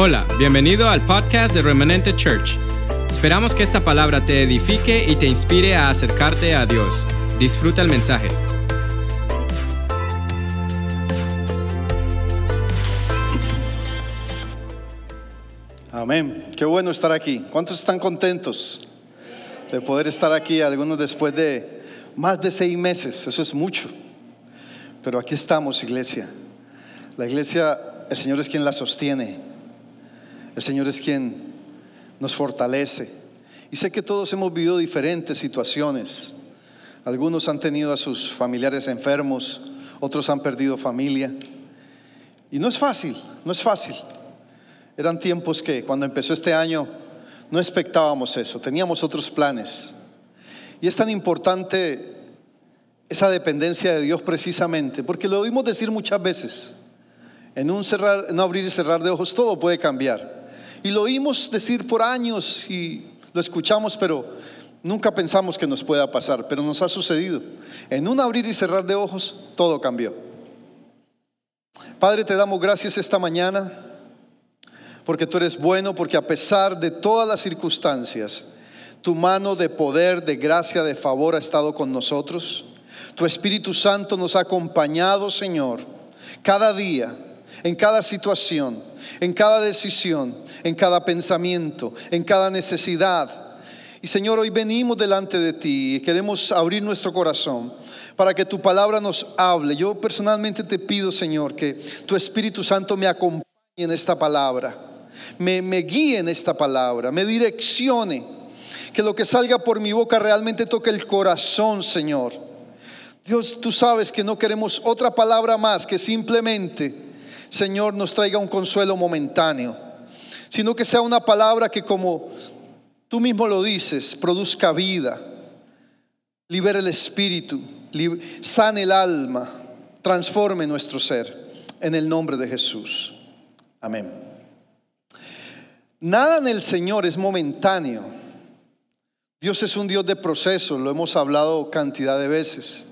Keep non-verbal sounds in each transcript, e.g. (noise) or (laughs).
Hola, bienvenido al podcast de Remanente Church. Esperamos que esta palabra te edifique y te inspire a acercarte a Dios. Disfruta el mensaje. Amén. Qué bueno estar aquí. ¿Cuántos están contentos de poder estar aquí? Algunos después de más de seis meses. Eso es mucho. Pero aquí estamos, iglesia. La iglesia, el Señor es quien la sostiene. El Señor es quien nos fortalece. Y sé que todos hemos vivido diferentes situaciones. Algunos han tenido a sus familiares enfermos, otros han perdido familia. Y no es fácil, no es fácil. Eran tiempos que cuando empezó este año no expectábamos eso, teníamos otros planes. Y es tan importante esa dependencia de Dios precisamente, porque lo oímos decir muchas veces. En un, cerrar, en abrir y cerrar de ojos todo puede cambiar. Y lo oímos decir por años y lo escuchamos, pero nunca pensamos que nos pueda pasar, pero nos ha sucedido. En un abrir y cerrar de ojos, todo cambió. Padre, te damos gracias esta mañana porque tú eres bueno, porque a pesar de todas las circunstancias, tu mano de poder, de gracia, de favor ha estado con nosotros. Tu Espíritu Santo nos ha acompañado, Señor, cada día, en cada situación, en cada decisión, en cada pensamiento, en cada necesidad. Y Señor, hoy venimos delante de ti y queremos abrir nuestro corazón para que tu palabra nos hable. Yo personalmente te pido, Señor, que tu Espíritu Santo me acompañe en esta palabra, me, guíe en esta palabra, me direccione, que lo que salga por mi boca realmente toque el corazón, Señor. Dios, tú sabes que no queremos otra palabra más que simplemente Señor, nos traiga un consuelo momentáneo, sino que sea una palabra que como tú mismo lo dices, produzca vida, libere el espíritu, sane el alma, transforme nuestro ser, en el nombre de Jesús. Amén. Nada en el Señor es momentáneo. Dios es un Dios de procesos, lo hemos hablado cantidad de veces.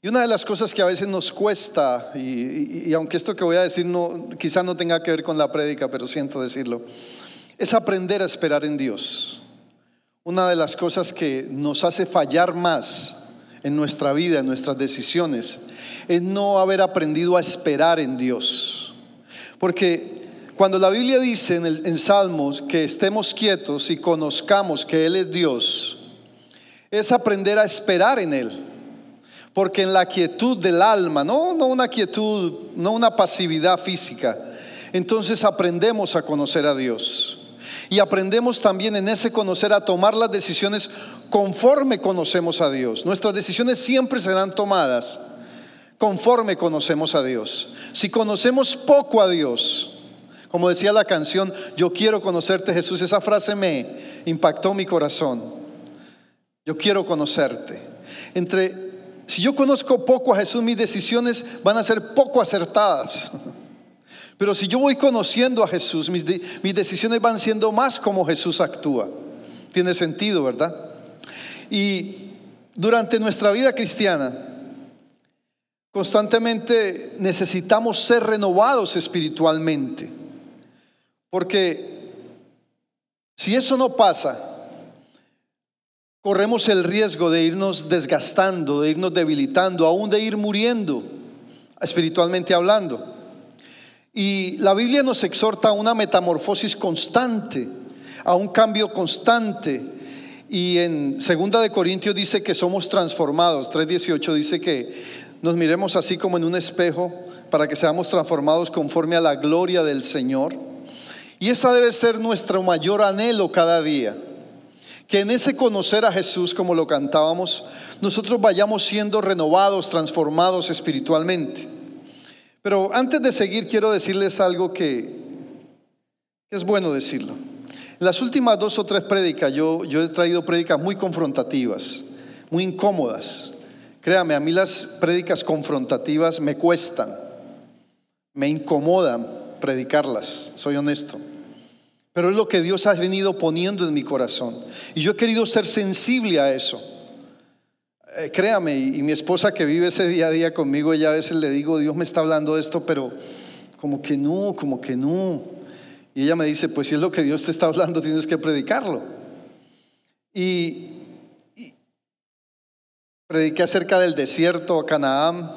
Y una de las cosas que a veces nos cuesta, y, aunque esto que voy a decir no, quizá no tenga que ver con la prédica, pero siento decirlo, es aprender a esperar en Dios. Una de las cosas que nos hace fallar más en nuestra vida, en nuestras decisiones, es no haber aprendido a esperar en Dios. Porque cuando la Biblia dice en, en Salmos que estemos quietos y conozcamos que Él es Dios, es aprender a esperar en Él. Porque en la quietud del alma, no, no una quietud, no una pasividad física, entonces aprendemos a conocer a Dios. Y aprendemos también en ese conocer a tomar las decisiones conforme conocemos a Dios. Nuestras decisiones siempre serán tomadas conforme conocemos a Dios. Si conocemos poco a Dios, como decía la canción, yo quiero conocerte Jesús, esa frase me impactó mi corazón. Yo quiero conocerte. Entre si yo conozco poco a Jesús, mis decisiones van a ser poco acertadas. Pero si yo voy conociendo a Jesús, mis, mis, decisiones van siendo más como Jesús actúa. Tiene sentido, ¿verdad? Y durante nuestra vida cristiana, constantemente necesitamos ser renovados espiritualmente. Porque si eso no pasa, corremos el riesgo de irnos desgastando, de irnos debilitando, aún de ir muriendo, espiritualmente hablando. Y la Biblia nos exhorta a una metamorfosis constante, a un cambio constante. Y en Segunda de Corintios dice que somos transformados. 3:18 dice que nos miremos así como en un espejo para que seamos transformados conforme a la gloria del Señor. Y esa debe ser nuestro mayor anhelo cada día que en ese conocer a Jesús, como lo cantábamos, nosotros vayamos siendo renovados, transformados espiritualmente. Pero antes de seguir, quiero decirles algo que, es bueno decirlo. En las últimas dos o tres prédicas, yo, yo he traído prédicas muy confrontativas, muy incómodas. Créame, a mí las prédicas confrontativas me cuestan, me incomodan predicarlas, soy honesto. Pero es lo que Dios ha venido poniendo en mi corazón. Y yo he querido ser sensible a eso. Eh, créame, y, mi esposa que vive ese día a día conmigo, ella a veces le digo, Dios me está hablando de esto, pero como que no, como que no. Y ella me dice, pues si es lo que Dios te está hablando, tienes que predicarlo. Y, y prediqué acerca del desierto a Canaán.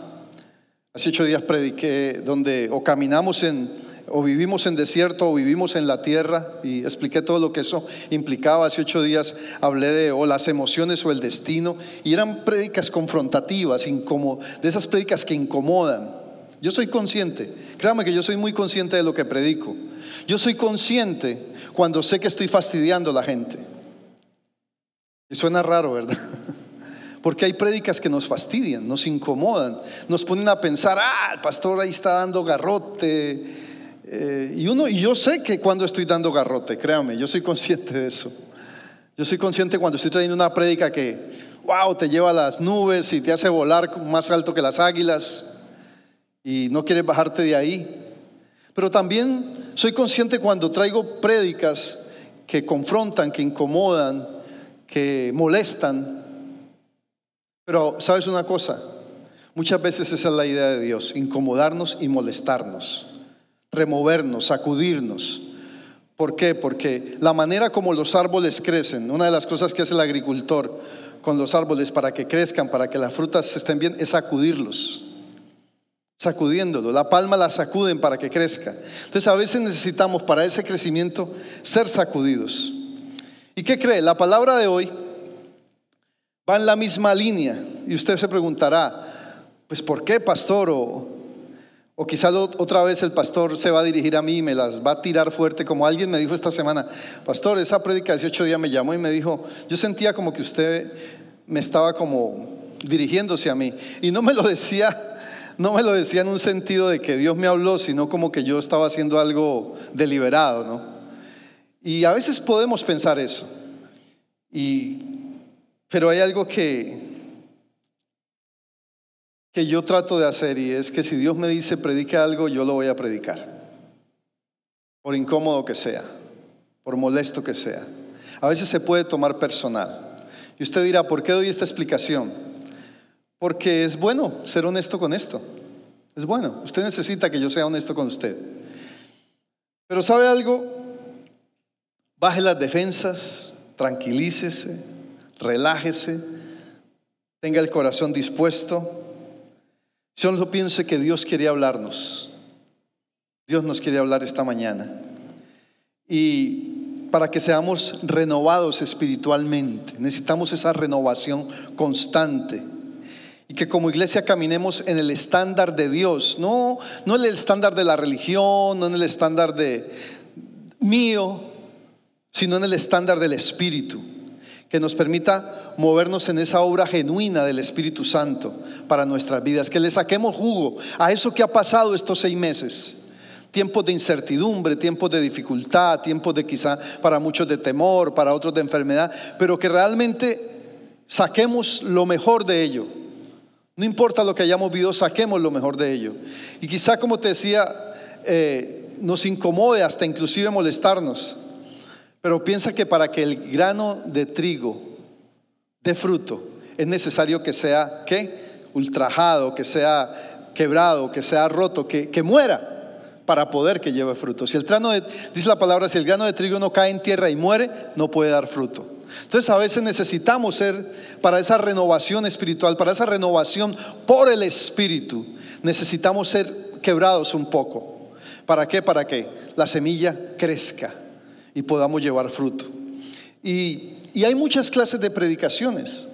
Hace ocho días prediqué donde o caminamos en, o vivimos en desierto o vivimos en la tierra y expliqué todo lo que eso implicaba. Hace ocho días hablé de o las emociones o el destino y eran prédicas confrontativas, de esas prédicas que incomodan. Yo soy consciente, créame que yo soy muy consciente de lo que predico. Yo soy consciente cuando sé que estoy fastidiando a la gente. Y suena raro, ¿verdad? (laughs) Porque hay prédicas que nos fastidian, nos incomodan, nos ponen a pensar, ah, el pastor ahí está dando garrote. Eh, y uno, y yo sé que cuando estoy dando garrote, créame, yo soy consciente de eso. Yo soy consciente cuando estoy trayendo una prédica que, wow, te lleva a las nubes y te hace volar más alto que las águilas y no quieres bajarte de ahí. Pero también soy consciente cuando traigo prédicas que confrontan, que incomodan, que molestan. Pero sabes una cosa, muchas veces esa es la idea de Dios, incomodarnos y molestarnos, removernos, sacudirnos. ¿Por qué? Porque la manera como los árboles crecen, una de las cosas que hace el agricultor con los árboles para que crezcan, para que las frutas estén bien, es sacudirlos sacudiéndolo. La palma la sacuden para que crezca. Entonces a veces necesitamos para ese crecimiento ser sacudidos. ¿Y qué cree? La palabra de hoy va en la misma línea. Y usted se preguntará, pues ¿por qué, pastor? O, o quizás otra vez el pastor se va a dirigir a mí y me las va a tirar fuerte, como alguien me dijo esta semana, pastor, esa prédica de 18 días me llamó y me dijo, yo sentía como que usted me estaba como dirigiéndose a mí. Y no me lo decía no me lo decía en un sentido de que Dios me habló, sino como que yo estaba haciendo algo deliberado, ¿no? Y a veces podemos pensar eso. Y, pero hay algo que, que yo trato de hacer y es que si Dios me dice predique algo, yo lo voy a predicar. Por incómodo que sea, por molesto que sea. A veces se puede tomar personal. Y usted dirá, ¿por qué doy esta explicación? Porque es bueno ser honesto con esto. Es bueno. Usted necesita que yo sea honesto con usted. Pero ¿sabe algo? Baje las defensas, tranquilícese, relájese, tenga el corazón dispuesto. Solo piense que Dios quiere hablarnos. Dios nos quiere hablar esta mañana. Y para que seamos renovados espiritualmente, necesitamos esa renovación constante y que como iglesia caminemos en el estándar de Dios, no, no en el estándar de la religión, no en el estándar de mío, sino en el estándar del Espíritu, que nos permita movernos en esa obra genuina del Espíritu Santo para nuestras vidas, que le saquemos jugo a eso que ha pasado estos seis meses. Tiempos de incertidumbre, tiempos de dificultad, tiempos de quizá para muchos de temor, para otros de enfermedad, pero que realmente saquemos lo mejor de ello no importa lo que hayamos vivido, saquemos lo mejor de ello. Y quizá, como te decía, eh, nos incomode hasta inclusive molestarnos. Pero piensa que para que el grano de trigo dé fruto, es necesario que sea, ¿qué? Ultrajado, que sea quebrado, que sea roto, que, que muera para poder que lleve fruto. Si el grano de, dice la palabra, si el grano de trigo no cae en tierra y muere, no puede dar fruto. Entonces a veces necesitamos ser para esa renovación espiritual, para esa renovación por el Espíritu, necesitamos ser quebrados un poco. ¿Para qué? Para que la semilla crezca y podamos llevar fruto. Y, y hay muchas clases de predicaciones.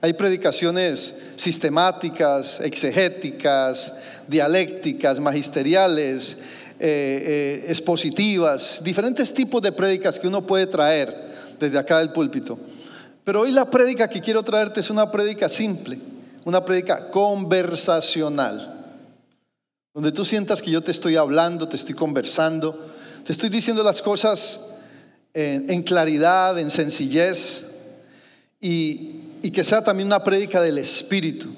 Hay predicaciones sistemáticas, exegéticas, dialécticas, magisteriales, eh, eh, expositivas, diferentes tipos de prédicas que uno puede traer desde acá del púlpito. Pero hoy la prédica que quiero traerte es una prédica simple, una prédica conversacional, donde tú sientas que yo te estoy hablando, te estoy conversando, te estoy diciendo las cosas en, claridad, en sencillez, y, y que sea también una prédica del Espíritu,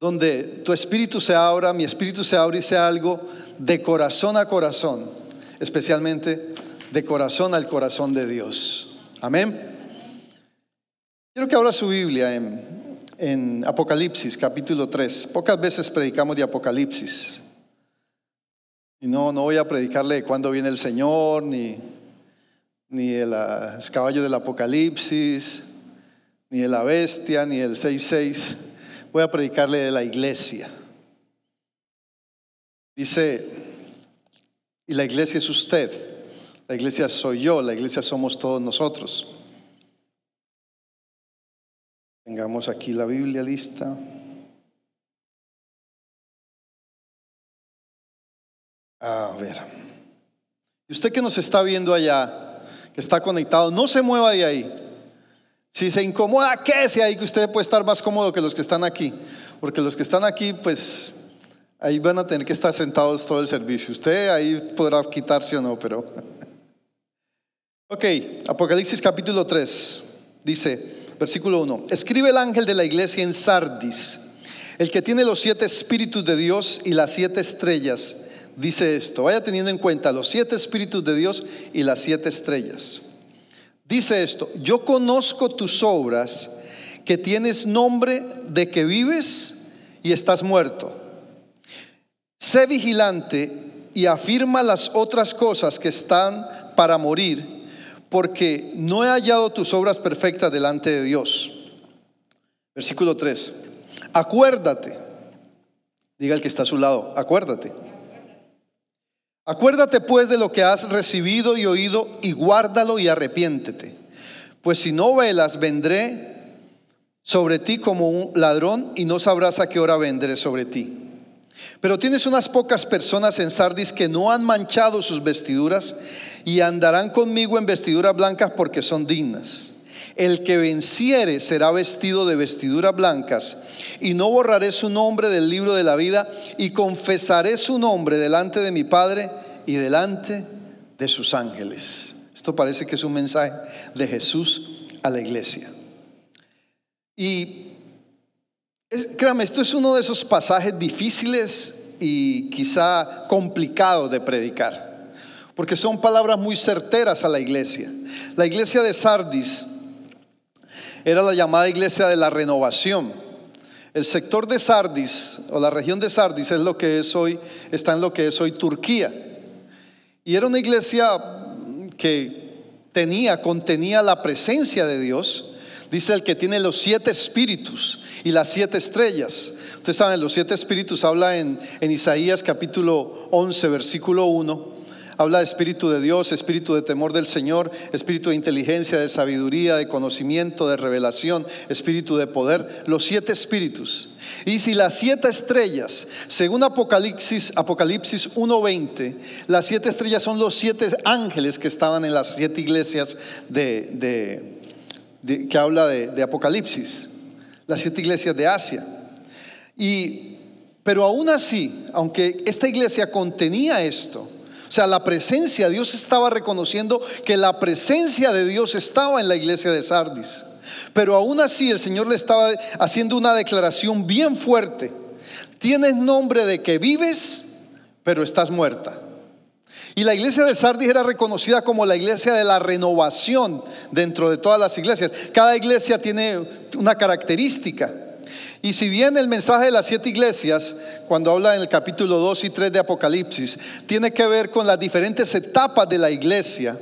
donde tu espíritu se abra, mi espíritu se abra y sea algo de corazón a corazón, especialmente de corazón al corazón de Dios. Amén. Quiero que abra su Biblia en, en Apocalipsis capítulo 3. Pocas veces predicamos de Apocalipsis. Y no, no voy a predicarle de cuándo viene el Señor, ni, ni el caballo del Apocalipsis, ni la bestia, ni el 6.6. Voy a predicarle de la iglesia. Dice, y la iglesia es usted, la iglesia soy yo, la iglesia somos todos nosotros. Tengamos aquí la Biblia lista. A ver. Y usted que nos está viendo allá, está conectado, no se mueva de ahí. Si se incomoda, quédese ahí que usted puede estar más cómodo que los que están aquí. Porque los que están aquí, pues ahí van a tener que estar sentados todo el servicio. Usted ahí podrá quitarse o no, pero... (laughs) ok, Apocalipsis capítulo 3 dice, versículo 1, escribe el ángel de la iglesia en Sardis, el que tiene los siete espíritus de Dios y las siete estrellas dice esto. Vaya teniendo en cuenta los siete espíritus de Dios y las siete estrellas. Dice esto, yo conozco tus obras, que tienes nombre de que vives y estás muerto. Sé vigilante y afirma las otras cosas que están para morir, porque no he hallado tus obras perfectas delante de Dios. Versículo 3. Acuérdate, diga el que está a su lado, acuérdate Acuérdate pues de lo que has recibido y oído y guárdalo y arrepiéntete. Pues si no velas, vendré sobre ti como un ladrón y no sabrás a qué hora vendré sobre ti. Pero tienes unas pocas personas en Sardis que no han manchado sus vestiduras y andarán conmigo en vestiduras blancas porque son dignas. El que venciere será vestido de vestiduras blancas, y no borraré su nombre del libro de la vida, y confesaré su nombre delante de mi Padre y delante de sus ángeles. Esto parece que es un mensaje de Jesús a la iglesia. Y créame, esto es uno de esos pasajes difíciles y quizá complicados de predicar, porque son palabras muy certeras a la iglesia. La iglesia de Sardis era la llamada iglesia de la renovación. El sector de Sardis o la región de Sardis es lo que es hoy, está en lo que es hoy Turquía. Y era una iglesia que tenía, contenía la presencia de Dios. Dice el que tiene los siete espíritus y las siete estrellas. Ustedes saben, los siete espíritus habla en, en Isaías capítulo 11, versículo 1 Habla de espíritu de Dios, espíritu de temor del Señor, espíritu de inteligencia, de sabiduría, de conocimiento, de revelación, espíritu de poder, los siete espíritus. Y si las siete estrellas, según Apocalipsis, Apocalipsis 1.20, las siete estrellas son los siete ángeles que estaban en las siete iglesias de, que habla de, Apocalipsis, las siete iglesias de Asia. Y, pero aún así, aunque esta iglesia contenía esto, o sea, la presencia, Dios estaba reconociendo que la presencia de Dios estaba en la iglesia de Sardis. Pero aún así el Señor le estaba haciendo una declaración bien fuerte. Tienes nombre de que vives, pero estás muerta. Y la iglesia de Sardis era reconocida como la iglesia de la renovación dentro de todas las iglesias. Cada iglesia tiene una característica. Y si bien el mensaje de las siete iglesias, cuando habla en el capítulo 2 y 3 de Apocalipsis, tiene que ver con las diferentes etapas de la iglesia,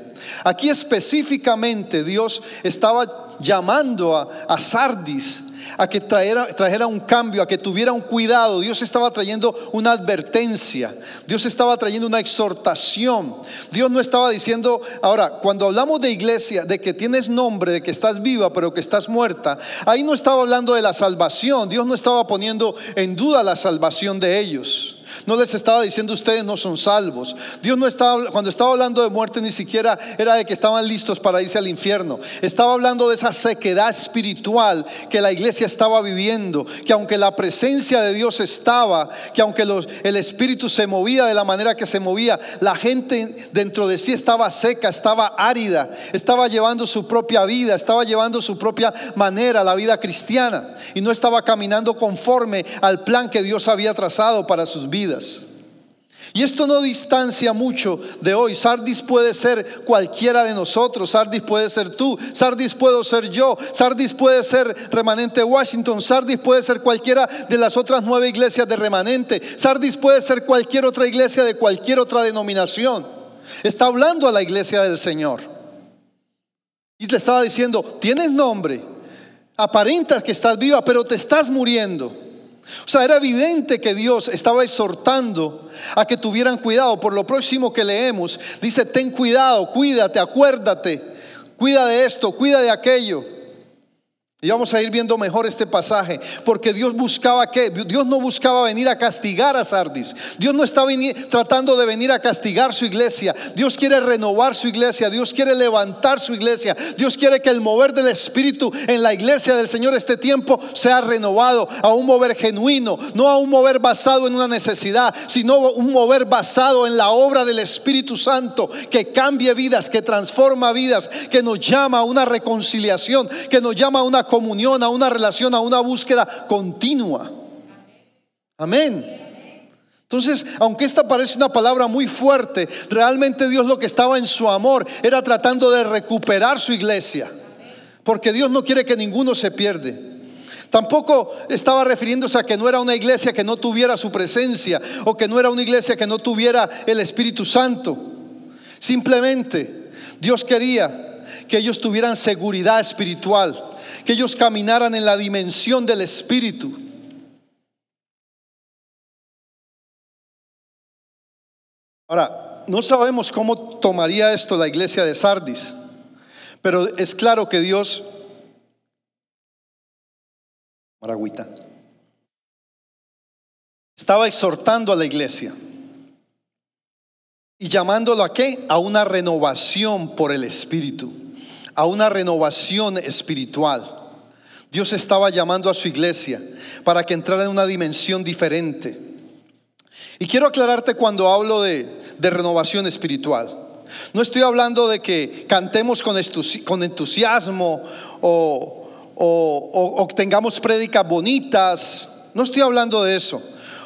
aquí específicamente Dios estaba llamando a, a Sardis a que trajera, un cambio, a que tuviera un cuidado. Dios estaba trayendo una advertencia, Dios estaba trayendo una exhortación. Dios no estaba diciendo, ahora, cuando hablamos de iglesia, de que tienes nombre, de que estás viva, pero que estás muerta, ahí no estaba hablando de la salvación, Dios no estaba poniendo en duda la salvación de ellos. No les estaba diciendo ustedes no son salvos. Dios no estaba, cuando estaba hablando de muerte ni siquiera era de que estaban listos para irse al infierno. Estaba hablando de esa sequedad espiritual que la iglesia estaba viviendo. Que aunque la presencia de Dios estaba, que aunque el espíritu se movía de la manera que se movía, la gente dentro de sí estaba seca, estaba árida, estaba llevando su propia vida, estaba llevando su propia manera, la vida cristiana. Y no estaba caminando conforme al plan que Dios había trazado para sus vidas. Y esto no distancia mucho de hoy. Sardis puede ser cualquiera de nosotros. Sardis puede ser tú. Sardis puedo ser yo. Sardis puede ser remanente Washington. Sardis puede ser cualquiera de las otras nueve iglesias de remanente. Sardis puede ser cualquier otra iglesia de cualquier otra denominación. Está hablando a la iglesia del Señor. Y te estaba diciendo, tienes nombre. Aparentas que estás viva, pero te estás muriendo. O sea, era evidente que Dios estaba exhortando a que tuvieran cuidado. Por lo próximo que leemos, dice, ten cuidado, cuídate, acuérdate, cuida de esto, cuida de aquello. Y vamos a ir viendo mejor este pasaje, porque Dios buscaba que Dios no buscaba venir a castigar a Sardis. Dios no estaba tratando de venir a castigar su iglesia. Dios quiere renovar su iglesia, Dios quiere levantar su iglesia. Dios quiere que el mover del espíritu en la iglesia del Señor este tiempo sea renovado a un mover genuino, no a un mover basado en una necesidad, sino un mover basado en la obra del Espíritu Santo que cambie vidas, que transforma vidas, que nos llama a una reconciliación, que nos llama a una comunión, a una relación, a una búsqueda continua. Amén. Entonces, aunque esta parece una palabra muy fuerte, realmente Dios lo que estaba en su amor era tratando de recuperar su iglesia. Porque Dios no quiere que ninguno se pierde. Tampoco estaba refiriéndose a que no era una iglesia que no tuviera su presencia o que no era una iglesia que no tuviera el Espíritu Santo. Simplemente Dios quería que ellos tuvieran seguridad espiritual que ellos caminaran en la dimensión del Espíritu. Ahora, no sabemos cómo tomaría esto la iglesia de Sardis, pero es claro que Dios... Maragüita. Estaba exhortando a la iglesia y llamándolo a qué? A una renovación por el Espíritu a una renovación espiritual. Dios estaba llamando a su iglesia para que entrara en una dimensión diferente. Y quiero aclararte cuando hablo de, renovación espiritual. No estoy hablando de que cantemos con, entusiasmo o, o tengamos prédicas bonitas. No estoy hablando de eso.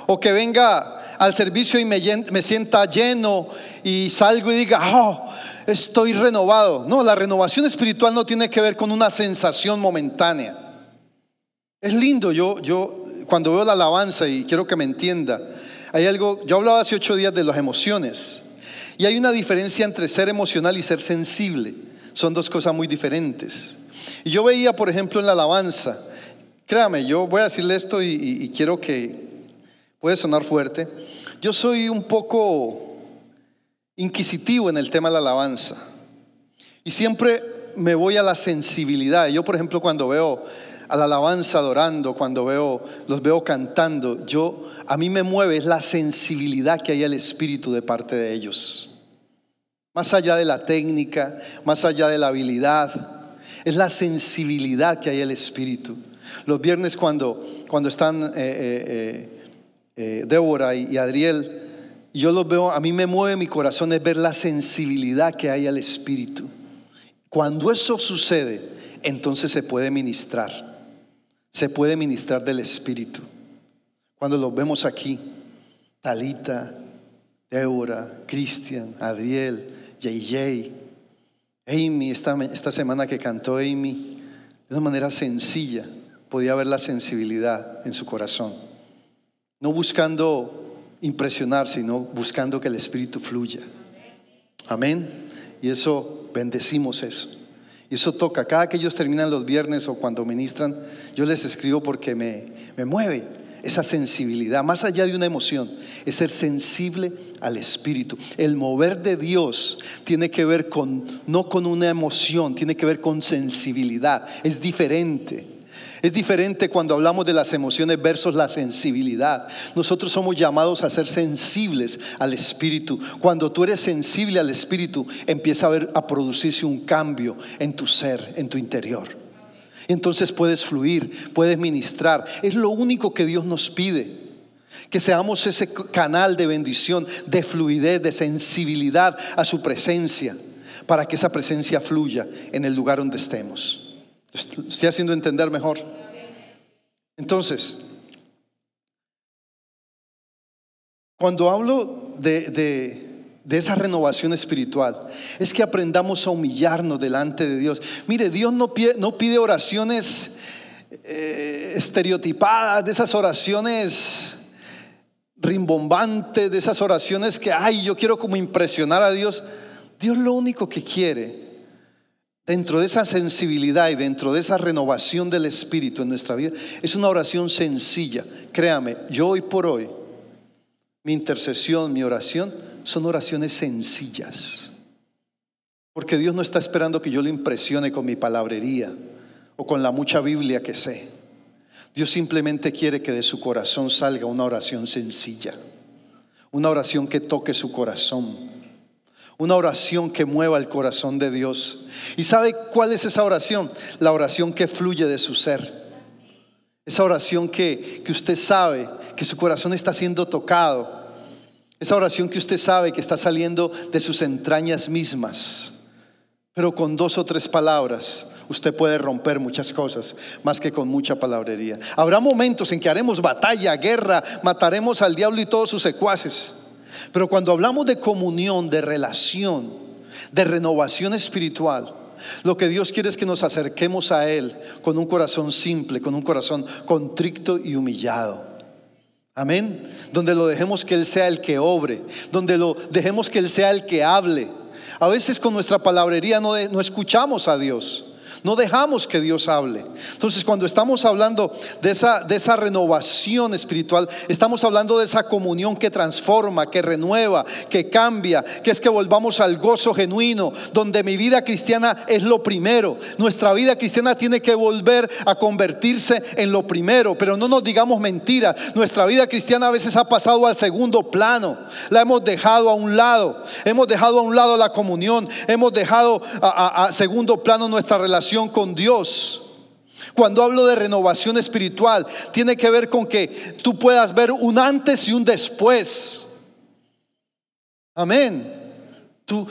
O que venga al servicio y me, me sienta lleno y salgo y diga, oh, estoy renovado. No, la renovación espiritual no tiene que ver con una sensación momentánea. Es lindo, yo, yo cuando veo la alabanza y quiero que me entienda, hay algo, yo hablaba hace ocho días de las emociones y hay una diferencia entre ser emocional y ser sensible. Son dos cosas muy diferentes. Y yo veía, por ejemplo, en la alabanza, créame, yo voy a decirle esto y, quiero que puede sonar fuerte. Yo soy un poco inquisitivo en el tema de la alabanza. Y siempre me voy a la sensibilidad. Yo, por ejemplo, cuando veo a la alabanza adorando, cuando veo los veo cantando, yo a mí me mueve es la sensibilidad que hay al espíritu de parte de ellos. Más allá de la técnica, más allá de la habilidad, es la sensibilidad que hay al espíritu. Los viernes cuando, cuando están eh, eh, eh, Débora y Adriel yo lo veo, a mí me mueve mi corazón es ver la sensibilidad que hay al Espíritu. Cuando eso sucede, entonces se puede ministrar. Se puede ministrar del Espíritu. Cuando lo vemos aquí, Talita, Débora, Cristian, Adriel, JJ, Amy, esta, esta semana que cantó Amy, de una manera sencilla, podía ver la sensibilidad en su corazón. No buscando impresionar, sino buscando que el Espíritu fluya. Amén. Y eso, bendecimos eso. Y eso toca. Cada que ellos terminan los viernes o cuando ministran, yo les escribo porque me, me mueve esa sensibilidad, más allá de una emoción, es ser sensible al Espíritu. El mover de Dios tiene que ver con, no con una emoción, tiene que ver con sensibilidad. Es diferente. Es diferente cuando hablamos de las emociones versus la sensibilidad. Nosotros somos llamados a ser sensibles al Espíritu. Cuando tú eres sensible al Espíritu, empieza a, producirse un cambio en tu ser, en tu interior. Entonces puedes fluir, puedes ministrar. Es lo único que Dios nos pide. Que seamos ese canal de bendición, de fluidez, de sensibilidad a su presencia, para que esa presencia fluya en el lugar donde estemos. Estoy haciendo entender mejor. Entonces, Cuando hablo de, de, esa renovación espiritual, es que aprendamos a humillarnos delante de Dios. Mire, Dios no pide, no pide oraciones eh, estereotipadas, de esas oraciones rimbombantes, de esas oraciones que, ay, yo quiero como impresionar a Dios. Dios lo único que quiere dentro de esa sensibilidad y dentro de esa renovación del Espíritu en nuestra vida, es una oración sencilla. Créame, yo hoy por hoy, mi intercesión, mi oración, son oraciones sencillas. Porque Dios no está esperando que yo le impresione con mi palabrería o con la mucha Biblia que sé. Dios simplemente quiere que de su corazón salga una oración sencilla, una oración que toque su corazón, una oración que mueva el corazón de Dios. ¿Y sabe cuál es esa oración? La oración que fluye de su ser. Esa oración que, que usted sabe que su corazón está siendo tocado. Esa oración que usted sabe que está saliendo de sus entrañas mismas. Pero con dos o tres palabras usted puede romper muchas cosas, más que con mucha palabrería. Habrá momentos en que haremos batalla, guerra, mataremos al diablo y todos sus secuaces. Pero cuando hablamos de comunión, de relación, de renovación espiritual, lo que Dios quiere es que nos acerquemos a Él con un corazón simple, con un corazón contrito y humillado. Amén. Donde lo dejemos que Él sea el que obre, donde lo dejemos que Él sea el que hable. A veces con nuestra palabrería no, no escuchamos a Dios. No dejamos que Dios hable. Entonces, cuando estamos hablando de esa, de esa renovación espiritual, estamos hablando de esa comunión que transforma, que renueva, que cambia, que es que volvamos al gozo genuino, donde mi vida cristiana es lo primero. Nuestra vida cristiana tiene que volver a convertirse en lo primero, pero no nos digamos mentiras. Nuestra vida cristiana a veces ha pasado al segundo plano, la hemos dejado a un lado, hemos dejado a un lado la comunión, hemos dejado a, a segundo plano nuestra relación con Dios. Cuando hablo de renovación espiritual, tiene que ver con que tú puedas ver un antes y un después. Amén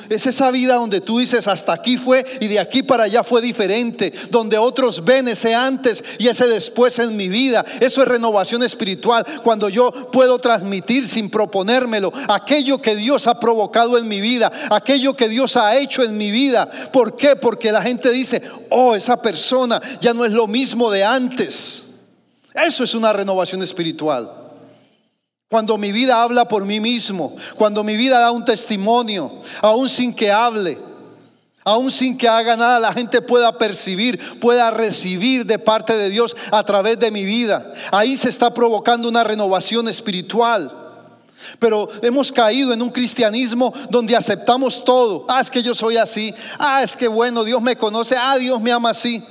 es esa vida donde tú dices hasta aquí fue y de aquí para allá fue diferente, donde otros ven ese antes y ese después en mi vida. Eso es renovación espiritual, cuando yo puedo transmitir sin proponérmelo aquello que Dios ha provocado en mi vida, aquello que Dios ha hecho en mi vida. ¿Por qué? Porque la gente dice, oh, esa persona ya no es lo mismo de antes. Eso es una renovación espiritual. Cuando mi vida habla por mí mismo, cuando mi vida da un testimonio, aún sin que hable, aún sin que haga nada, la gente pueda percibir, pueda recibir de parte de Dios a través de mi vida. Ahí se está provocando una renovación espiritual. Pero hemos caído en un cristianismo donde aceptamos todo. Ah, es que yo soy así. Ah, es que bueno, Dios me conoce. Ah, Dios me ama así.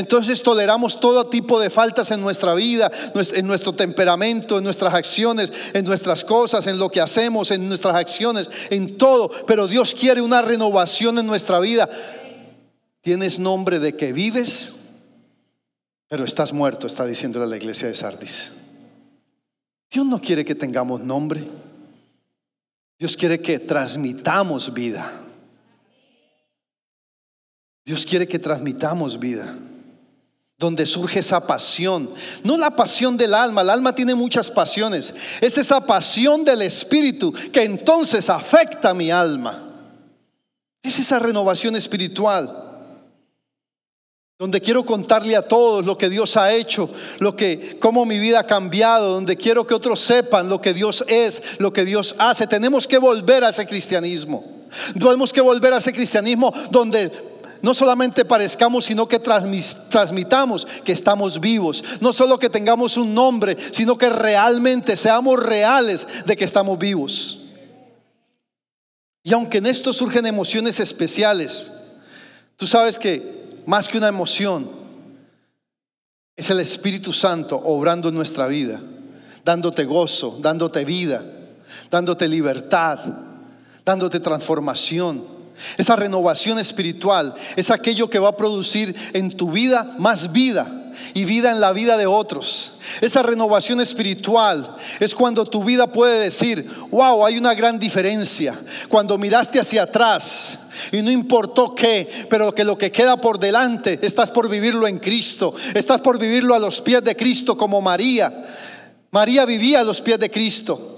Entonces toleramos todo tipo de faltas en nuestra vida, en nuestro temperamento, en nuestras acciones, en nuestras cosas, en lo que hacemos, en nuestras acciones, en todo. Pero Dios quiere una renovación en nuestra vida. Tienes nombre de que vives, pero estás muerto, está diciendo la iglesia de Sardis. Dios no quiere que tengamos nombre. Dios quiere que transmitamos vida. Dios quiere que transmitamos vida donde surge esa pasión. No la pasión del alma, el alma tiene muchas pasiones. Es esa pasión del espíritu que entonces afecta a mi alma. Es esa renovación espiritual. Donde quiero contarle a todos lo que Dios ha hecho, lo que cómo mi vida ha cambiado, donde quiero que otros sepan lo que Dios es, lo que Dios hace. Tenemos que volver a ese cristianismo. Tenemos que volver a ese cristianismo donde no solamente parezcamos, sino que transmitamos que estamos vivos. No solo que tengamos un nombre, sino que realmente seamos reales de que estamos vivos. Y aunque en esto surgen emociones especiales, tú sabes que más que una emoción, es el Espíritu Santo obrando en nuestra vida, dándote gozo, dándote vida, dándote libertad, dándote transformación. Esa renovación espiritual es aquello que va a producir en tu vida más vida y vida en la vida de otros. Esa renovación espiritual es cuando tu vida puede decir, wow, hay una gran diferencia. Cuando miraste hacia atrás y no importó qué, pero que lo que queda por delante, estás por vivirlo en Cristo, estás por vivirlo a los pies de Cristo como María. María vivía a los pies de Cristo.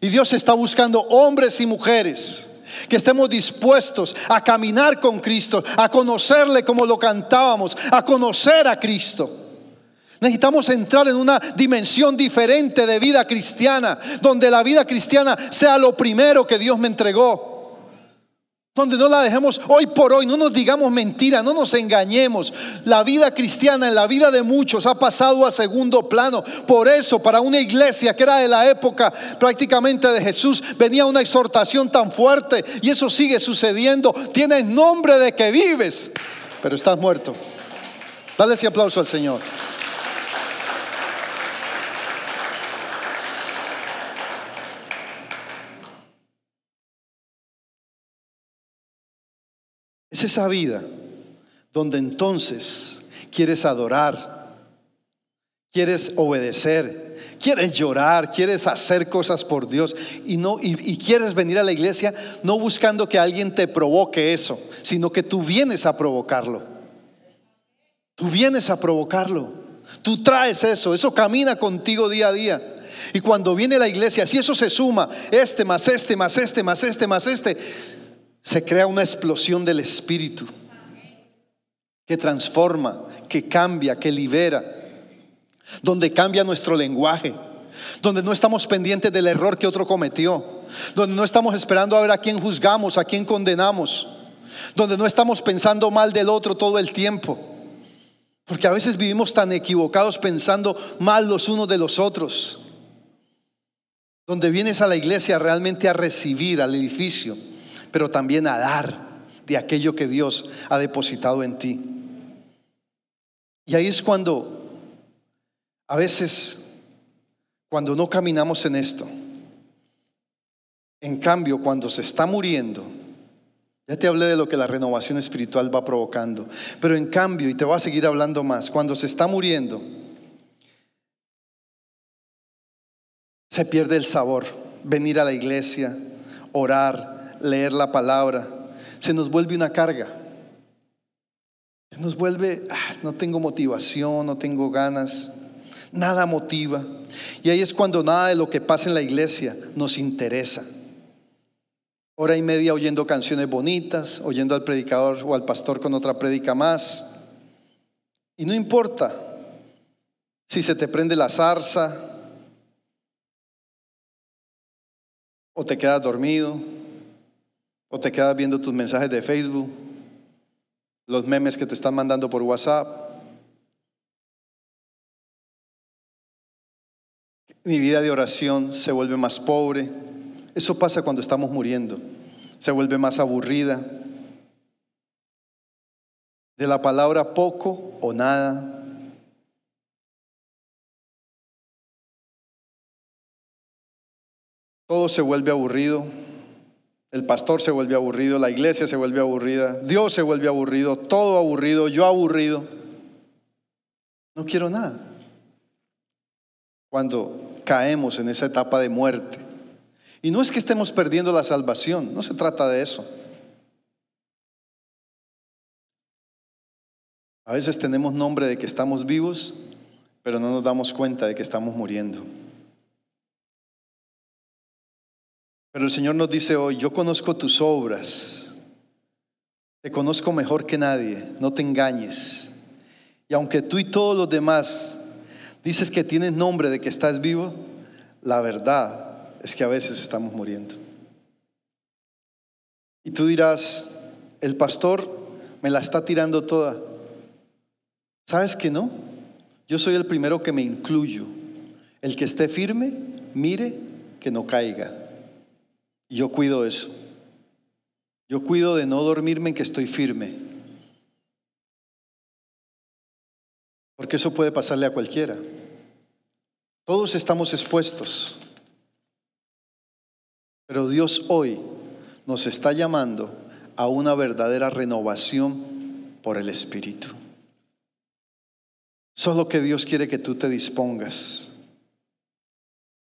Y Dios está buscando hombres y mujeres que estemos dispuestos a caminar con Cristo, a conocerle como lo cantábamos, a conocer a Cristo. Necesitamos entrar en una dimensión diferente de vida cristiana, donde la vida cristiana sea lo primero que Dios me entregó. Donde no la dejemos hoy por hoy, no nos digamos mentira, no nos engañemos. La vida cristiana en la vida de muchos ha pasado a segundo plano. Por eso, para una iglesia que era de la época prácticamente de Jesús, venía una exhortación tan fuerte y eso sigue sucediendo. Tienes nombre de que vives, pero estás muerto. Dale ese aplauso al Señor. Es esa vida donde entonces quieres adorar, quieres obedecer, quieres llorar, quieres hacer cosas por Dios y no y, quieres venir a la iglesia no buscando que alguien te provoque eso, sino que tú vienes a provocarlo. Tú vienes a provocarlo. Tú traes eso, eso camina contigo día a día. Y cuando viene la iglesia, si eso se suma, este más este más este más este más este, se crea una explosión del Espíritu que transforma, que cambia, que libera, donde cambia nuestro lenguaje, donde no estamos pendientes del error que otro cometió, donde no estamos esperando a ver a quién juzgamos, a quién condenamos, donde no estamos pensando mal del otro todo el tiempo. Porque a veces vivimos tan equivocados pensando mal los unos de los otros. Donde vienes a la iglesia realmente a recibir al edificio pero también a dar de aquello que Dios ha depositado en ti. Y ahí es cuando, a veces, cuando no caminamos en esto, en cambio, cuando se está muriendo, ya te hablé de lo que la renovación espiritual va provocando, pero en cambio, y te voy a seguir hablando más, cuando se está muriendo, se pierde el sabor, venir a la iglesia, orar, leer la palabra, se nos vuelve una carga. Nos vuelve, ah, no tengo motivación, no tengo ganas, nada motiva. Y ahí es cuando nada de lo que pasa en la iglesia nos interesa. Hora y media oyendo canciones bonitas, oyendo al predicador o al pastor con otra prédica más. Y no importa si se te prende la zarza o te quedas dormido o te quedas viendo tus mensajes de Facebook, los memes que te están mandando por WhatsApp. Mi vida de oración se vuelve más pobre. Eso pasa cuando estamos muriendo. Se vuelve más aburrida. De la palabra poco o nada. Todo se vuelve aburrido. El pastor se vuelve aburrido, la iglesia se vuelve aburrida, Dios se vuelve aburrido, todo aburrido, yo aburrido. No quiero nada. Cuando caemos en esa etapa de muerte. Y no es que estemos perdiendo la salvación, no se trata de eso. A veces tenemos nombre de que estamos vivos, pero no nos damos cuenta de que estamos muriendo. Pero el Señor nos dice hoy, yo conozco tus obras, te conozco mejor que nadie, no te engañes. Y aunque tú y todos los demás dices que tienes nombre de que estás vivo, la verdad es que a veces estamos muriendo. Y tú dirás, el pastor me la está tirando toda. ¿Sabes que no? Yo soy el primero que me incluyo. El que esté firme, mire que no caiga. Y yo cuido eso. Yo cuido de no dormirme en que estoy firme. Porque eso puede pasarle a cualquiera. Todos estamos expuestos. Pero Dios hoy nos está llamando a una verdadera renovación por el Espíritu. Solo que Dios quiere que tú te dispongas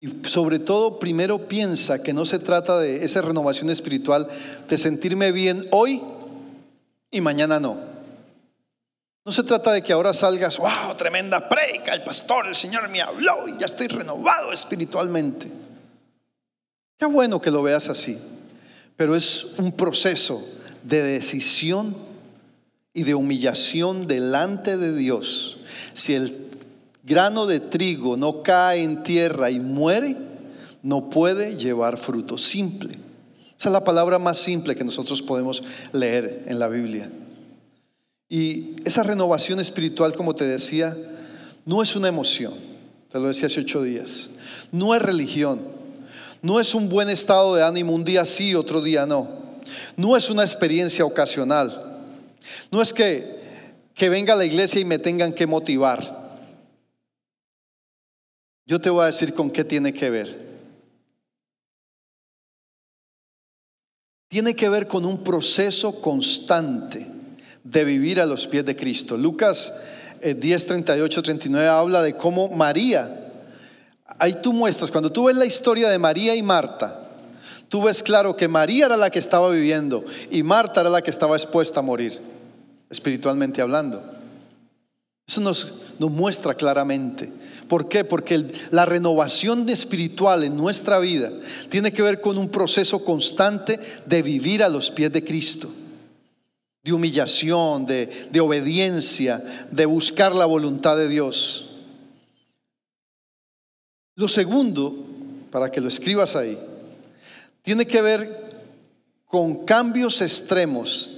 y sobre todo, primero piensa que no se trata de esa renovación espiritual, de sentirme bien hoy y mañana no. No se trata de que ahora salgas, wow, tremenda predica, el pastor, el Señor me habló y ya estoy renovado espiritualmente. Qué bueno que lo veas así, pero es un proceso de decisión y de humillación delante de Dios. Si el grano de trigo no cae en tierra y muere, no puede llevar fruto. Simple. Esa es la palabra más simple que nosotros podemos leer en la Biblia. Y esa renovación espiritual, como te decía, no es una emoción. Te lo decía hace ocho días. No es religión. No es un buen estado de ánimo un día sí, otro día no. No es una experiencia ocasional. No es que, que venga a la iglesia y me tengan que motivar. Yo te voy a decir con qué tiene que ver. Tiene que ver con un proceso constante de vivir a los pies de Cristo. Lucas 10, 38, 39 habla de cómo María, ahí tú muestras, cuando tú ves la historia de María y Marta, tú ves claro que María era la que estaba viviendo y Marta era la que estaba expuesta a morir, espiritualmente hablando. Eso nos, nos muestra claramente ¿Por qué? Porque la renovación espiritual en nuestra vida tiene que ver con un proceso constante de vivir a los pies de Cristo, de humillación, de, de obediencia, de buscar la voluntad de Dios. Lo segundo, para que lo escribas ahí, tiene que ver con cambios extremos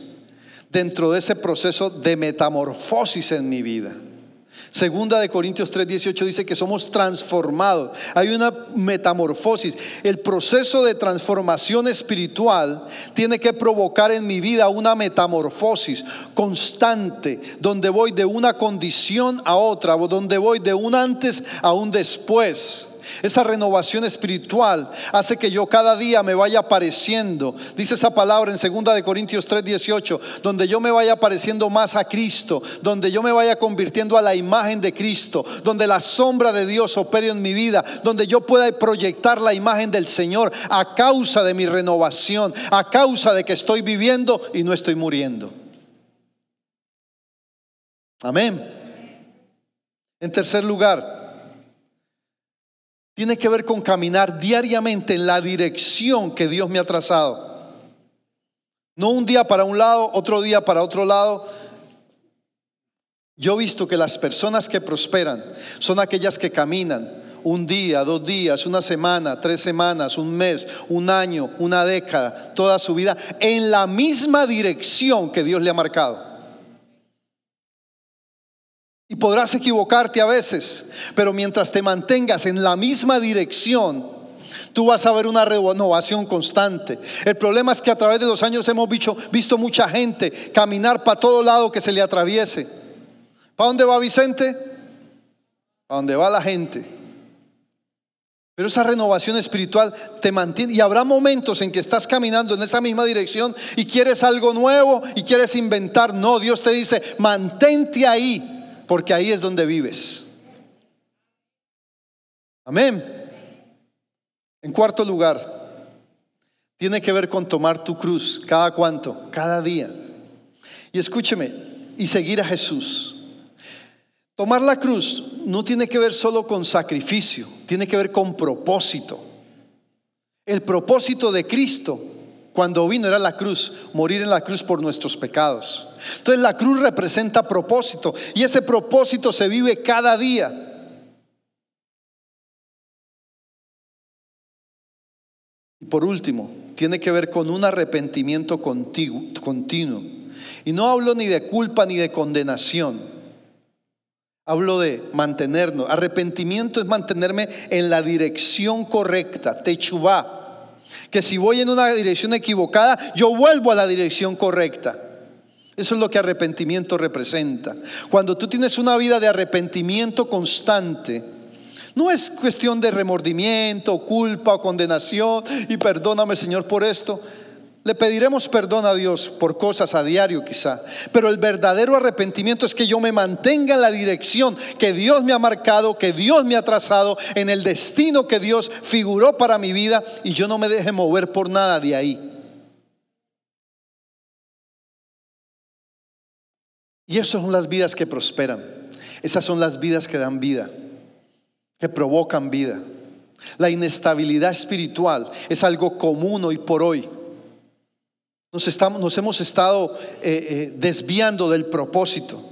dentro de ese proceso de metamorfosis en mi vida. Segunda de Corintios 3:18 dice que somos transformados. Hay una metamorfosis. El proceso de transformación espiritual tiene que provocar en mi vida una metamorfosis constante, donde voy de una condición a otra, donde voy de un antes a un después. Esa renovación espiritual hace que yo cada día me vaya pareciendo, dice esa palabra en 2 de Corintios 3:18, donde yo me vaya pareciendo más a Cristo, donde yo me vaya convirtiendo a la imagen de Cristo, donde la sombra de Dios opere en mi vida, donde yo pueda proyectar la imagen del Señor a causa de mi renovación, a causa de que estoy viviendo y no estoy muriendo. Amén. En tercer lugar, tiene que ver con caminar diariamente en la dirección que Dios me ha trazado. No un día para un lado, otro día para otro lado. Yo he visto que las personas que prosperan son aquellas que caminan un día, dos días, una semana, tres semanas, un mes, un año, una década, toda su vida, en la misma dirección que Dios le ha marcado. Y podrás equivocarte a veces, pero mientras te mantengas en la misma dirección, tú vas a ver una renovación constante. El problema es que a través de los años hemos visto, mucha gente caminar para todo lado que se le atraviese. ¿Para dónde va Vicente? Para dónde va la gente. Pero esa renovación espiritual te mantiene. Y habrá momentos en que estás caminando en esa misma dirección y quieres algo nuevo y quieres inventar. No, Dios te dice, mantente ahí porque ahí es donde vives. Amén. En cuarto lugar, tiene que ver con tomar tu cruz. ¿Cada cuánto? Cada día. Y escúcheme, y seguir a Jesús. Tomar la cruz no tiene que ver solo con sacrificio, tiene que ver con propósito. El propósito de Cristo cuando vino era la cruz, morir en la cruz por nuestros pecados. Entonces la cruz representa propósito y ese propósito se vive cada día. Y por último, tiene que ver con un arrepentimiento continuo. Y no hablo ni de culpa ni de condenación. Hablo de mantenernos. Arrepentimiento es mantenerme en la dirección correcta, techubá que si voy en una dirección equivocada, yo vuelvo a la dirección correcta. Eso es lo que arrepentimiento representa. Cuando tú tienes una vida de arrepentimiento constante, no es cuestión de remordimiento, culpa o condenación y perdóname Señor por esto. Le pediremos perdón a Dios por cosas a diario quizá, pero el verdadero arrepentimiento es que yo me mantenga en la dirección que Dios me ha marcado, que Dios me ha trazado, en el destino que Dios figuró para mi vida y yo no me deje mover por nada de ahí. Y esas son las vidas que prosperan, esas son las vidas que dan vida, que provocan vida. La inestabilidad espiritual es algo común hoy por hoy. Nos, estamos, nos hemos estado eh, eh, desviando del propósito.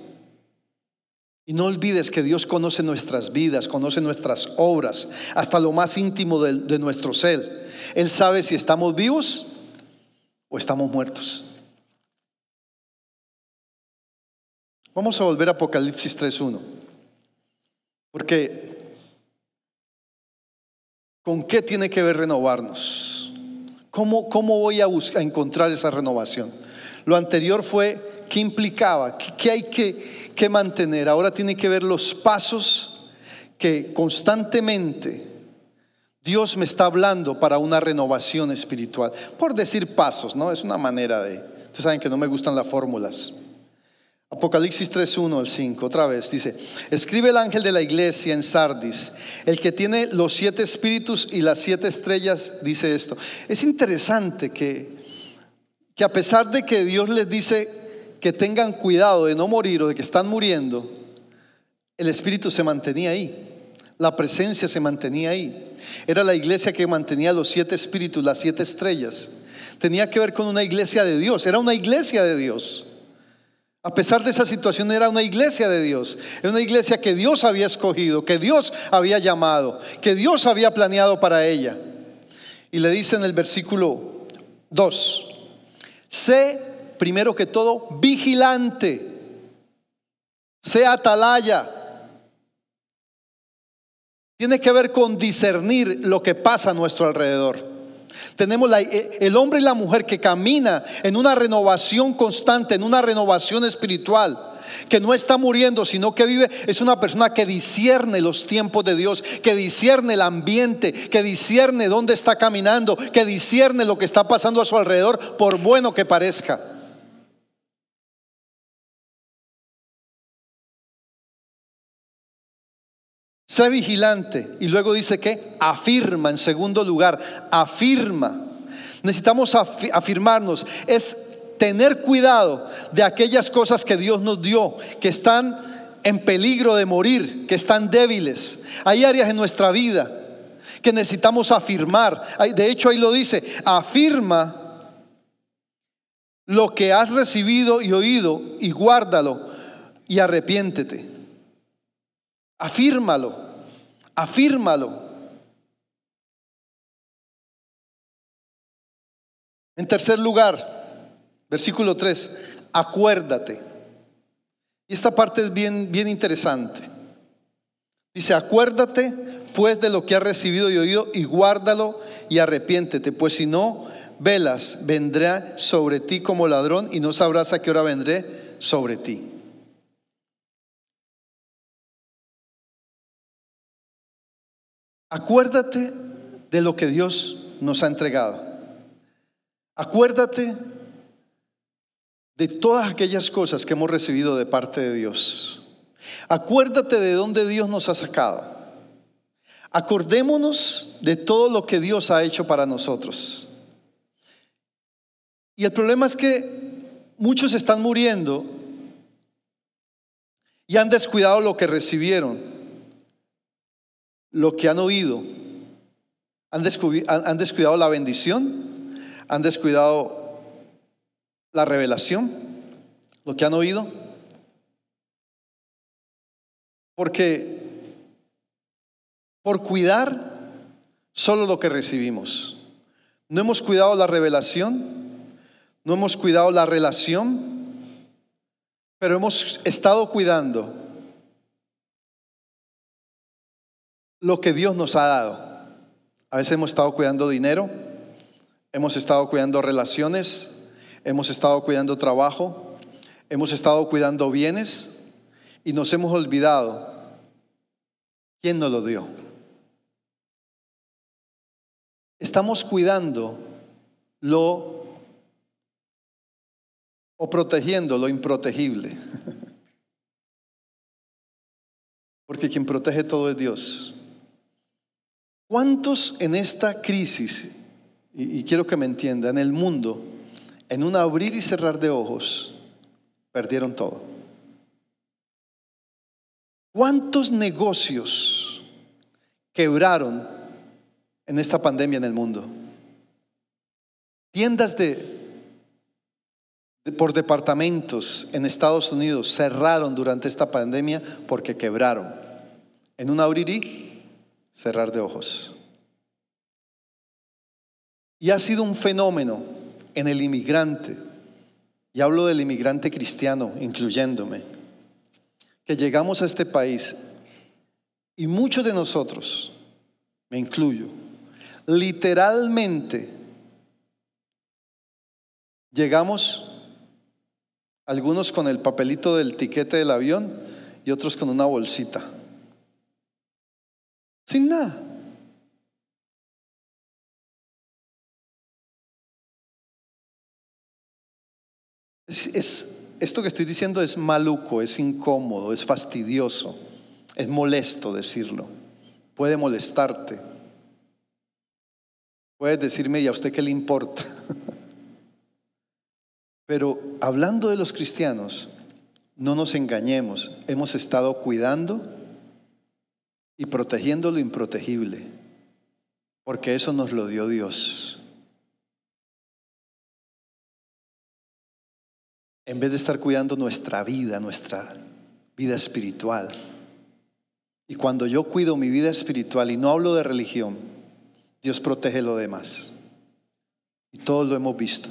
Y no olvides que Dios conoce nuestras vidas, conoce nuestras obras, hasta lo más íntimo de, de nuestro ser. Él sabe si estamos vivos o estamos muertos. Vamos a volver a Apocalipsis 3.1. Porque, ¿con qué tiene que ver renovarnos? ¿Cómo, voy a, buscar, a encontrar esa renovación? Lo anterior fue qué implicaba, qué, hay que, que mantener. Ahora tiene que ver los pasos que constantemente Dios me está hablando para una renovación espiritual. Por decir pasos, ¿no? Es una manera de... Ustedes saben que no me gustan las fórmulas. Apocalipsis 3.1 al 5, otra vez dice, escribe el ángel de la iglesia en Sardis, el que tiene los siete espíritus y las siete estrellas, dice esto. Es interesante que, que a pesar de que Dios les dice que tengan cuidado de no morir o de que están muriendo, el espíritu se mantenía ahí, la presencia se mantenía ahí. Era la iglesia que mantenía los siete espíritus, las siete estrellas. Tenía que ver con una iglesia de Dios, era una iglesia de Dios. A pesar de esa situación era una iglesia de Dios, era una iglesia que Dios había escogido, que Dios había llamado, que Dios había planeado para ella. Y le dice en el versículo 2, sé primero que todo vigilante, sé atalaya. Tiene que ver con discernir lo que pasa a nuestro alrededor. Tenemos eh, el hombre y la mujer que camina en una renovación constante, en una renovación espiritual que no está muriendo, sino que vive, es una persona que discierne los tiempos de Dios, que discierne el ambiente, que discierne dónde está caminando, que discierne lo que está pasando a su alrededor, por bueno que parezca. Sé vigilante. Y luego dice que afirma, en segundo lugar, afirma. Necesitamos afirmarnos. Es tener cuidado de aquellas cosas que Dios nos dio, que están en peligro de morir, que están débiles. Hay áreas en nuestra vida que necesitamos afirmar. De hecho, ahí lo dice, afirma lo que has recibido y oído y guárdalo y arrepiéntete. Afírmalo, afírmalo. En tercer lugar, versículo 3, acuérdate. Y esta parte es bien, bien interesante. Dice, acuérdate pues de lo que has recibido y oído y guárdalo y arrepiéntete, pues si no, velas, vendrá sobre ti como ladrón y no sabrás a qué hora vendré sobre ti. Acuérdate de lo que Dios nos ha entregado. Acuérdate de todas aquellas cosas que hemos recibido de parte de Dios. Acuérdate de dónde Dios nos ha sacado. Acordémonos de todo lo que Dios ha hecho para nosotros. Y el problema es que muchos están muriendo y han descuidado lo que recibieron lo que han oído. Han, han descuidado la bendición, han descuidado la revelación, lo que han oído. Porque por cuidar solo lo que recibimos. No hemos cuidado la revelación, no hemos cuidado la relación, pero hemos estado cuidando lo que Dios nos ha dado. A veces hemos estado cuidando dinero, hemos estado cuidando relaciones, hemos estado cuidando trabajo, hemos estado cuidando bienes y nos hemos olvidado quién nos lo dio. Estamos cuidando lo o protegiendo lo improtegible. (laughs) Porque quien protege todo es Dios. ¿Cuántos en esta crisis, y, quiero que me entiendan, en el mundo, en un abrir y cerrar de ojos, perdieron todo? ¿Cuántos negocios quebraron en esta pandemia en el mundo. Tiendas de, por departamentos en Estados Unidos cerraron durante esta pandemia porque quebraron. En un abrir cerrar de ojos. Y ha sido un fenómeno en el inmigrante, y hablo del inmigrante cristiano, incluyéndome, que llegamos a este país y muchos de nosotros, me incluyo, literalmente llegamos, algunos con el papelito del tiquete del avión y otros con una bolsita, sin nada. Es, esto que estoy diciendo es maluco, es incómodo, es fastidioso, es molesto decirlo. Puede molestarte. Puedes decirme, ¿y a usted qué le importa? (laughs) Pero hablando de los cristianos, no nos engañemos, hemos estado cuidando y protegiendo lo improtegible, porque eso nos lo dio Dios. en vez de estar cuidando nuestra vida, nuestra vida espiritual. Y cuando yo cuido mi vida espiritual y no hablo de religión, Dios protege lo demás. Y todos lo hemos visto.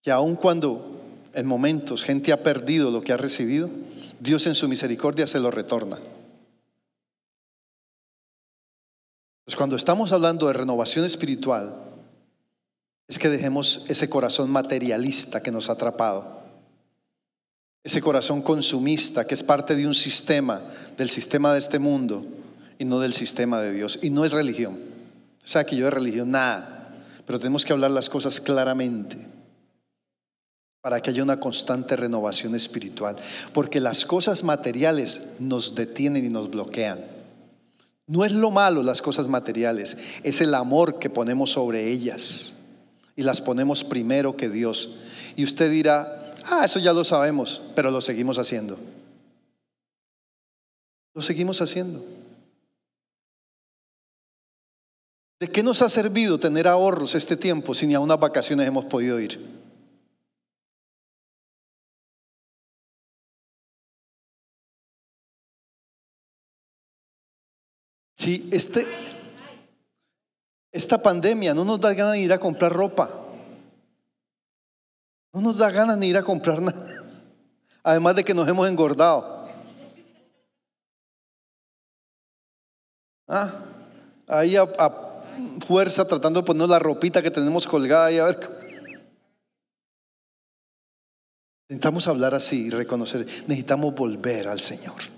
Que aun cuando en momentos gente ha perdido lo que ha recibido, Dios en su misericordia se lo retorna. Pues cuando estamos hablando de renovación espiritual, es que dejemos ese corazón materialista que nos ha atrapado. Ese corazón consumista que es parte de un sistema, del sistema de este mundo y no del sistema de Dios. Y no es religión. O sea, que yo de religión, nada. Pero tenemos que hablar las cosas claramente para que haya una constante renovación espiritual. Porque las cosas materiales nos detienen y nos bloquean. No es lo malo las cosas materiales, es el amor que ponemos sobre ellas y las ponemos primero que Dios. Y usted dirá, ah, eso ya lo sabemos, pero lo seguimos haciendo. Lo seguimos haciendo. ¿De qué nos ha servido tener ahorros este tiempo si ni a unas vacaciones hemos podido ir? Si este, esta pandemia no nos da ganas de ir a comprar ropa. No nos da ganas ni ir a comprar nada. Además de que nos hemos engordado. Ah, ahí a, fuerza tratando de poner la ropita que tenemos colgada ahí a ver. Necesitamos hablar así y reconocer. Necesitamos volver al Señor.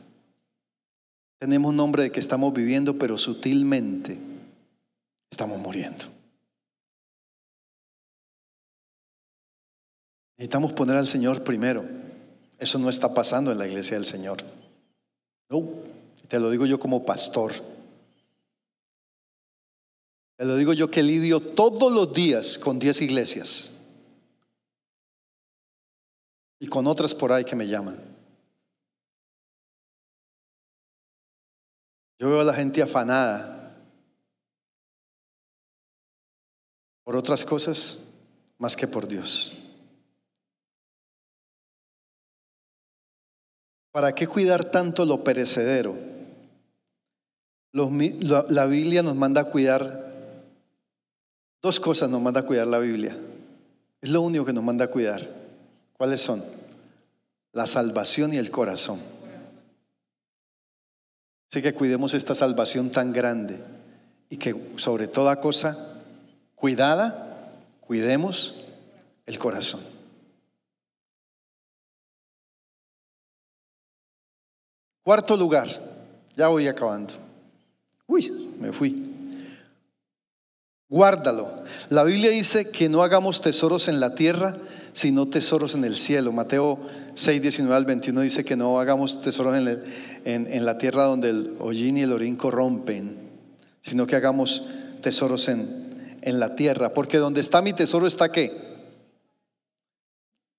Tenemos nombre de que estamos viviendo, pero sutilmente estamos muriendo. Necesitamos poner al Señor primero. Eso no está pasando en la iglesia del Señor. No, te lo digo yo como pastor. Te lo digo yo que lidio todos los días con 10 iglesias. Y con otras por ahí que me llaman. Yo veo a la gente afanada por otras cosas más que por Dios. ¿Para qué cuidar tanto lo perecedero? la, Biblia nos manda a cuidar, dos cosas nos manda a cuidar la Biblia. Es lo único que nos manda a cuidar. ¿Cuáles son? La salvación y el corazón. Así que cuidemos esta salvación tan grande y que sobre toda cosa cuidada, cuidemos el corazón. Cuarto lugar, ya voy acabando. Uy, me fui. Guárdalo. La Biblia dice que no hagamos tesoros en la tierra, sino tesoros en el cielo. Mateo 6, 19 al 21 dice que no hagamos tesoros en, en la tierra donde el hollín y el orín corrompen, sino que hagamos tesoros en, en la tierra, porque donde está mi tesoro está qué.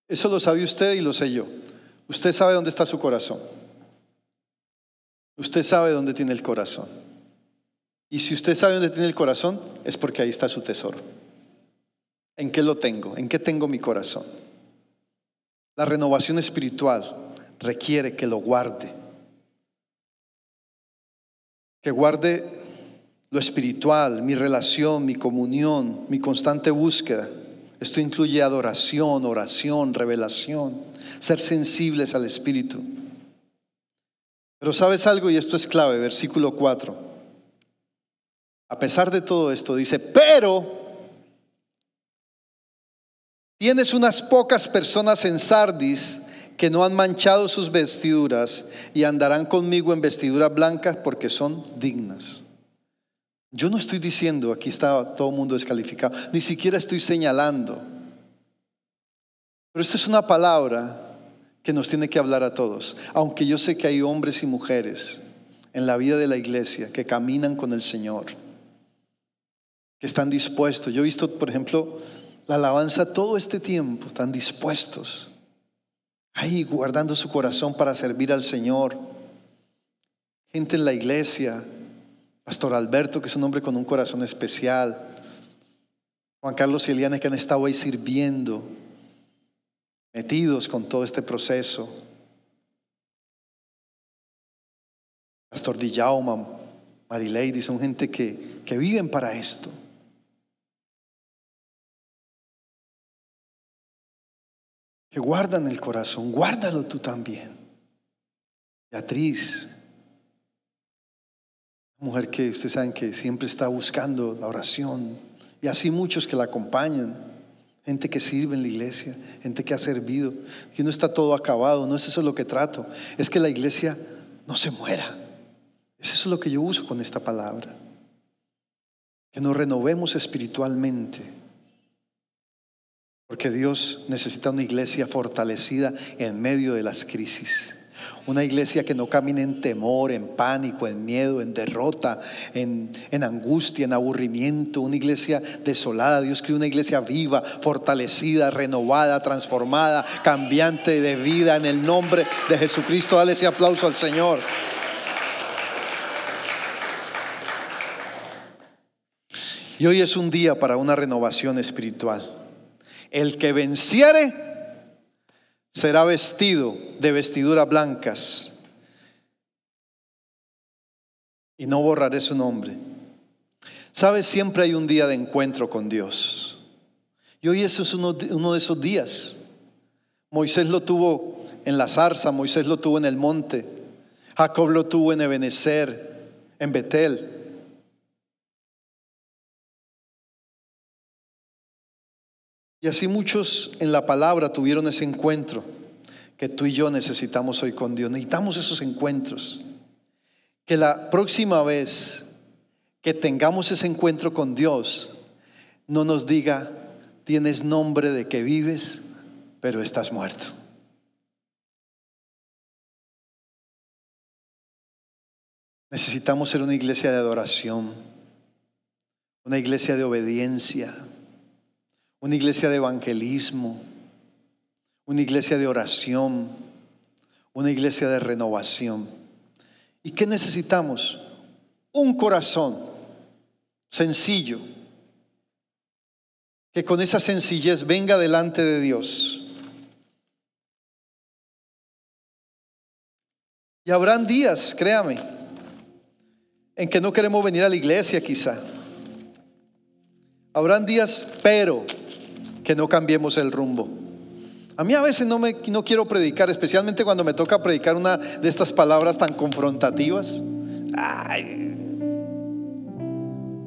Eso lo sabe usted y lo sé yo. Usted sabe dónde está su corazón. Usted sabe dónde tiene el corazón. Y si usted sabe dónde tiene el corazón, es porque ahí está su tesoro. ¿En qué lo tengo? ¿En qué tengo mi corazón? La renovación espiritual requiere que lo guarde. Que guarde lo espiritual, mi relación, mi comunión, mi constante búsqueda. Esto incluye adoración, oración, revelación, ser sensibles al Espíritu. Pero sabes algo, y esto es clave, versículo 4. A pesar de todo esto, dice, pero tienes unas pocas personas en Sardis que no han manchado sus vestiduras y andarán conmigo en vestiduras blancas porque son dignas. Yo no estoy diciendo, aquí está todo el mundo descalificado, ni siquiera estoy señalando. Pero esto es una palabra que nos tiene que hablar a todos, aunque yo sé que hay hombres y mujeres en la vida de la iglesia que caminan con el Señor que están dispuestos. Yo he visto, por ejemplo, la alabanza todo este tiempo, están dispuestos, ahí guardando su corazón para servir al Señor. Gente en la iglesia, Pastor Alberto, que es un hombre con un corazón especial, Juan Carlos y Eliana que han estado ahí sirviendo, metidos con todo este proceso. Pastor Dijauma, Marilady, son gente que, que viven para esto. Que guardan el corazón, guárdalo tú también. Beatriz, mujer que ustedes saben que siempre está buscando la oración, y así muchos que la acompañan, gente que sirve en la iglesia, gente que ha servido, que no está todo acabado, no es eso lo que trato, es que la iglesia no se muera. Es eso lo que yo uso con esta palabra. Que nos renovemos espiritualmente porque Dios necesita una iglesia fortalecida en medio de las crisis. Una iglesia que no camine en temor, en pánico, en miedo, en derrota, en, angustia, en aburrimiento. Una iglesia desolada. Dios quiere una iglesia viva, fortalecida, renovada, transformada, cambiante de vida en el nombre de Jesucristo. Dale ese aplauso al Señor. Y hoy es un día para una renovación espiritual. El que venciere será vestido de vestiduras blancas y no borraré su nombre. Sabes, siempre hay un día de encuentro con Dios. Y hoy eso es uno, de esos días. Moisés lo tuvo en la zarza, Moisés lo tuvo en el monte, Jacob lo tuvo en Ebenezer, en Betel. Y así muchos en la palabra tuvieron ese encuentro que tú y yo necesitamos hoy con Dios. Necesitamos esos encuentros. Que la próxima vez que tengamos ese encuentro con Dios, no nos diga, tienes nombre de que vives, pero estás muerto. Necesitamos ser una iglesia de adoración, una iglesia de obediencia una iglesia de evangelismo, una iglesia de oración, una iglesia de renovación. ¿Y qué necesitamos? Un corazón sencillo, que con esa sencillez venga delante de Dios. Y habrán días, créame, en que no queremos venir a la iglesia quizá. Habrán días, pero que no cambiemos el rumbo. A mí a veces no, me, no quiero predicar, especialmente cuando me toca predicar una de estas palabras tan confrontativas.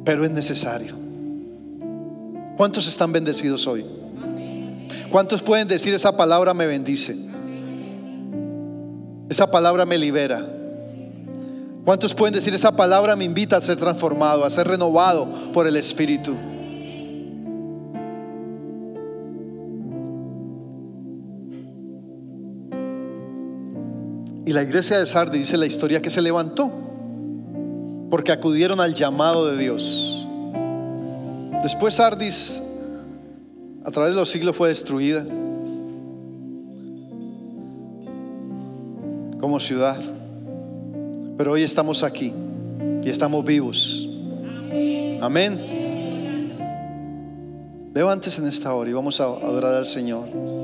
pero es necesario. ¿Cuántos están bendecidos hoy? ¿Cuántos pueden decir esa palabra me bendice? Esa palabra me libera. ¿Cuántos pueden decir esa palabra me invita a ser transformado, a ser renovado por el Espíritu? La iglesia de Sardis dice la historia que se levantó porque acudieron al llamado de Dios. Después Sardis a través de los siglos fue destruida como ciudad. Pero hoy estamos aquí y estamos vivos Amén. Levántese en esta hora y vamos a adorar al Señor.